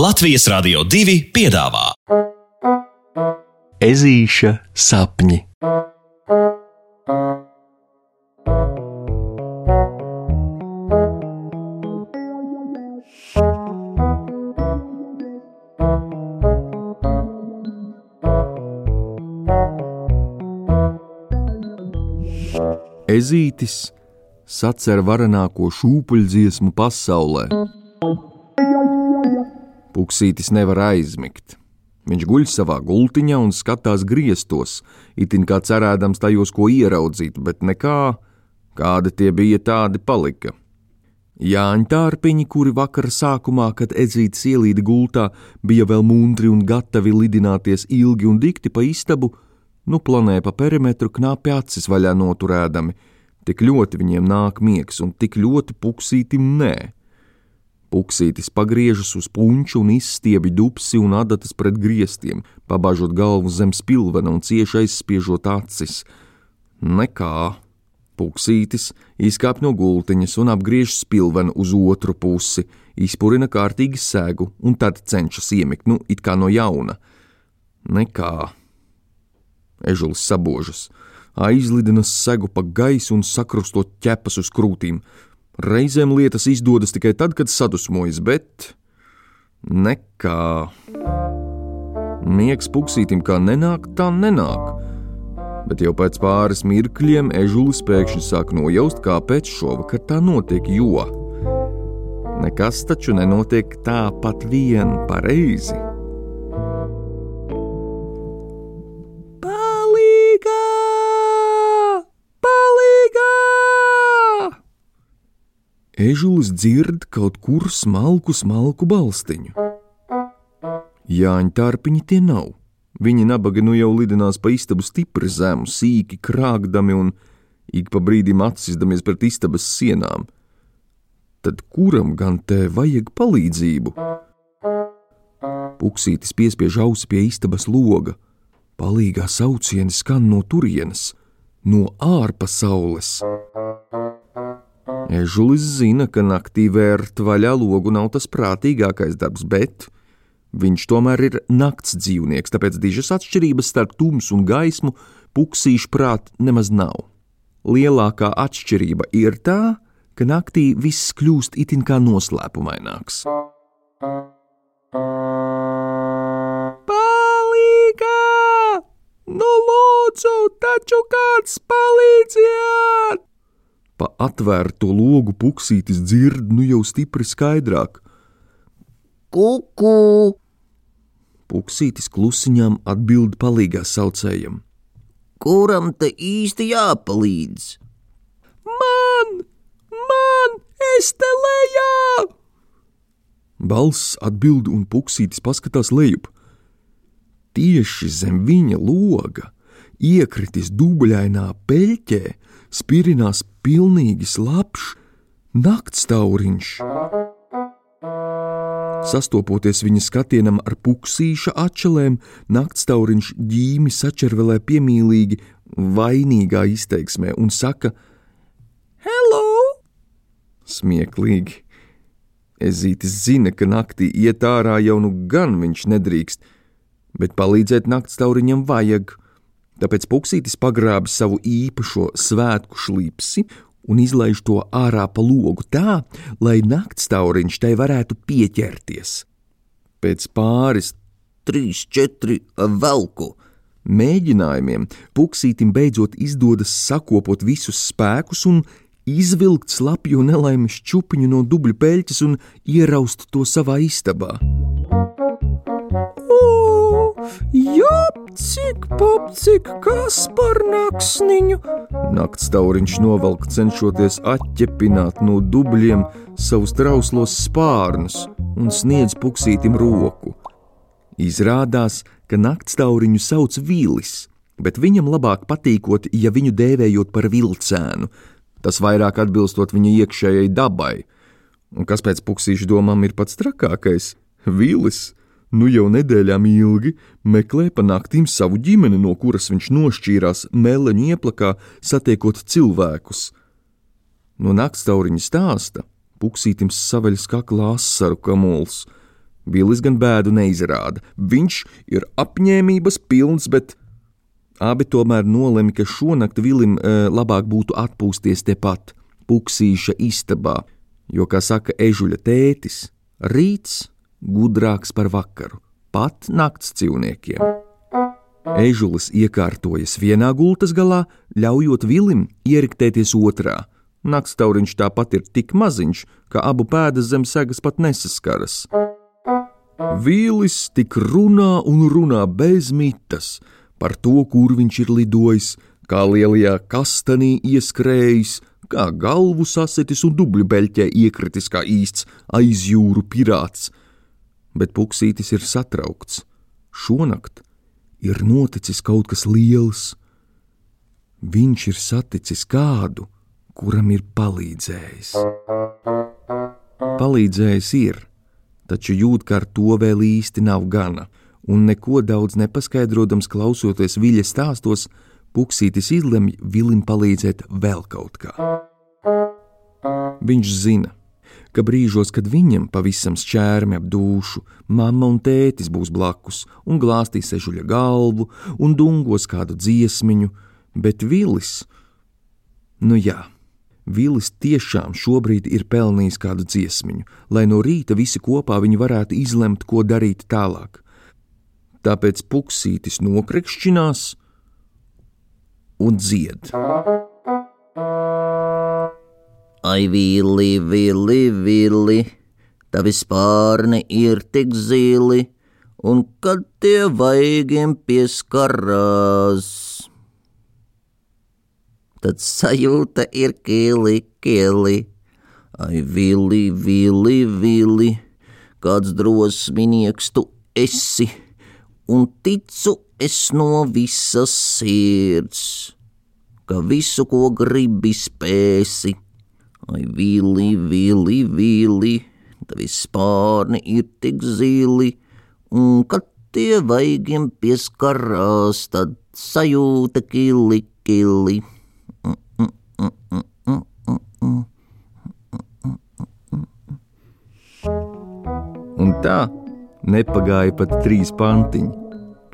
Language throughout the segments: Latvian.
Latvijas Rādio 2 piedāvā Ezīša sapņi. Ezītis sacer varenāko šūpuļdziesmu pasaulē. Puksītis nevar aizmigt. Viņš guļ savā gultiņā un skatās griestos, itin kā cerēdams tajos ko ieraudzīt, bet nekā, kādi tie bija, tādi palika. Jāņa tārpiņi, kuri vakara sākumā, kad edzīts ielīda gultā, bija vēl mundri un gatavi lidināties ilgi un dikti pa istabu, nu planēja pa perimetru knapi acis vaļā noturēdami. Tik ļoti viņiem nāk miegs un tik ļoti puksītim nē. Puksītis pagriežas uz puņķu un izstiebi dupsi un adatas pret griestiem, pabāžot galvu zem spilvena un cieši aizspiežot acis. Nekā. Puksītis izkāp no gultiņas un apgriež spilvenu uz otru pusi, izpurina kārtīgi sēgu un tad cenšas iemigt, nu, it kā no jauna. Nekā. Ežulis sabožas, aizlidina segu pa gaisu un sakrustot ķepas uz krūtīm. Reizēm lietas izdodas tikai tad, kad sadusmojas, bet nekā. Miegs puksītim kā nenāk, tā nenāk. Bet jau pēc pāris mirkļiem ežulis pēkšņi sāk nojaust, kāpēc šovakar tā notiek, jo nekas taču nenotiek tāpat vien pareizi. Ežulis dzird kaut kur smalku, smalku balstiņu. Jāņa tārpiņi tie nav. Viņi nabaga nu jau lidinās pa istabu stipri zemu, sīki krāgdami un ik pa brīdim atsisdamies pret istabas sienām. Tad kuram gan te vajag palīdzību? Puksītis piespiež ausi pie istabas loga. Palīgā saucieni skan no turienes, no ārpasaules. Ežulis zina, ka naktī vērt vaļā logu nav tas prātīgākais darbs, bet viņš tomēr ir nakts dzīvnieks, tāpēc dižas atšķirības starp tumsu un gaismu puksīšu prāt nemaz nav. Lielākā atšķirība ir tā, ka naktī viss kļūst itin kā noslēpumaināks. Palīgā! Nu, lūdzu, taču kāds palīdziet! Pa atvērto logu puksītis dzird nu jau stipri skaidrāk. Kuku! Puksītis klusiņām atbild palīgā saucējam. Kuram te īsti jāpalīdz? Man! Man! Es te lejā! Balss atbild un puksītis paskatās lejup. Tieši zem viņa loga, iekritis dubļainā peļķē, spirinās pilnīgi slapjš naktstauriņš. Sastopoties viņa skatienam ar puksīša atšķelēm, naktstauriņš ģīmi sačervelē piemīlīgi, vainīgā izteiksmē un saka: Hello! Smieklīgi. Ezītis zina, ka naktī iet ārā jau nu gan viņš nedrīkst, bet palīdzēt naktstauriņam vajag. Tāpēc puksītis pagrāba savu īpašo svētku šlipsi un izlaiž to ārā pa logu tā, lai naktstauriņš tai varētu pieķerties. Pēc pāris, Trīs, četri, velku! mēģinājumiem puksītim beidzot izdodas sakopot visus spēkus un izvilkt slapju nelaimes čupiņu no dubļu peļķes un ieraust to savā istabā. Jāpcik, popcik, kas par naksniņu? Naktstauriņš novelk cenšoties atķepināt no dubļiem savus trauslos spārnus un sniedz puksītim roku. Izrādās, ka naktstauriņu sauc vīlis, bet viņam labāk patīkot, ja viņu dēvējot par vilcēnu. Tas vairāk atbilstot viņa iekšējai dabai. Un kas pēc puksīšu domām ir pats trakākais? Vīlis! Nu jau nedēļām ilgi meklē pa naktīm savu ģimeni, no kuras viņš nošķīrās meleņu ieplakā, satiekot cilvēkus. No naktstauriņa stāsta puksītim saveļas kaklā asaru kamols. Vilis gan bēdu neizrāda. Viņš ir apņēmības pilns, bet abi tomēr nolēma, ka šonakt Vilim e, labāk būtu atpūsties tepat, Puksīša istabā, jo, kā saka ežuļa tētis, rīts gudrāks par vakaru, pat nakts dzīvniekiem. Ežulis iekārtojas vienā gultas galā, ļaujot Vilim ieriktēties otrā. Naktauriņš tāpat ir tik maziņš, ka abu pēdas zem segas pat nesaskaras. Vīlis tik runā un runā bez mitas par to, kur viņš ir lidojis, kā lielajā kastanī ieskrējis, kā galvu sasitis un dubļu beļķē iekritis kā īsts aizjūru pirāts. Bet puksītis ir satraukts. Šonakt ir noticis kaut kas liels. Viņš ir saticis kādu, kuram ir palīdzējis. Palīdzējis ir, taču jūt, ka ar to vēl īsti nav gana, un neko daudz nepaskaidrodams klausoties viļa stāstos, Puksītis izlemj Vilim palīdzēt vēl kaut kā. Viņš zina, ka brīžos, kad viņam pavisam šķērmi ap dušu, mamma un tētis būs blakus un glāstīs ežuļa galvu un dungos kādu dziesmiņu, bet Vilis, nu jā, Vilis tiešām šobrīd ir pelnījis kādu dziesmiņu, lai no rīta visi kopā viņi varētu izlemt, ko darīt tālāk. Tāpēc puksītis nokrekšķinās un dzied. Ai, vili, vili, vili, tavi spārni ir tik zili, un kad tie vaigiem pieskarās, tad sajūta ir kili, kili. Ai, vili, vili, vili, kāds drosminieks tu esi! un ticu es no visas sirds, ka visu, ko gribi, spēsi. Ai, vili, vili, vili, tavi spārni ir tik zili, un kad tie vaigiem pieskarās, tad sajūta kili, kili. Un tā nepagāja pat trīs pantiņi,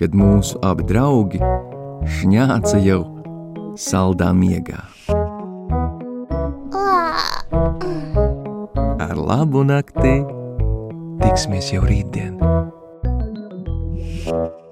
kad mūsu abi draugi šņāca jau saldā miegā. Labu nakti! Tiksimies jau rītdien! thank you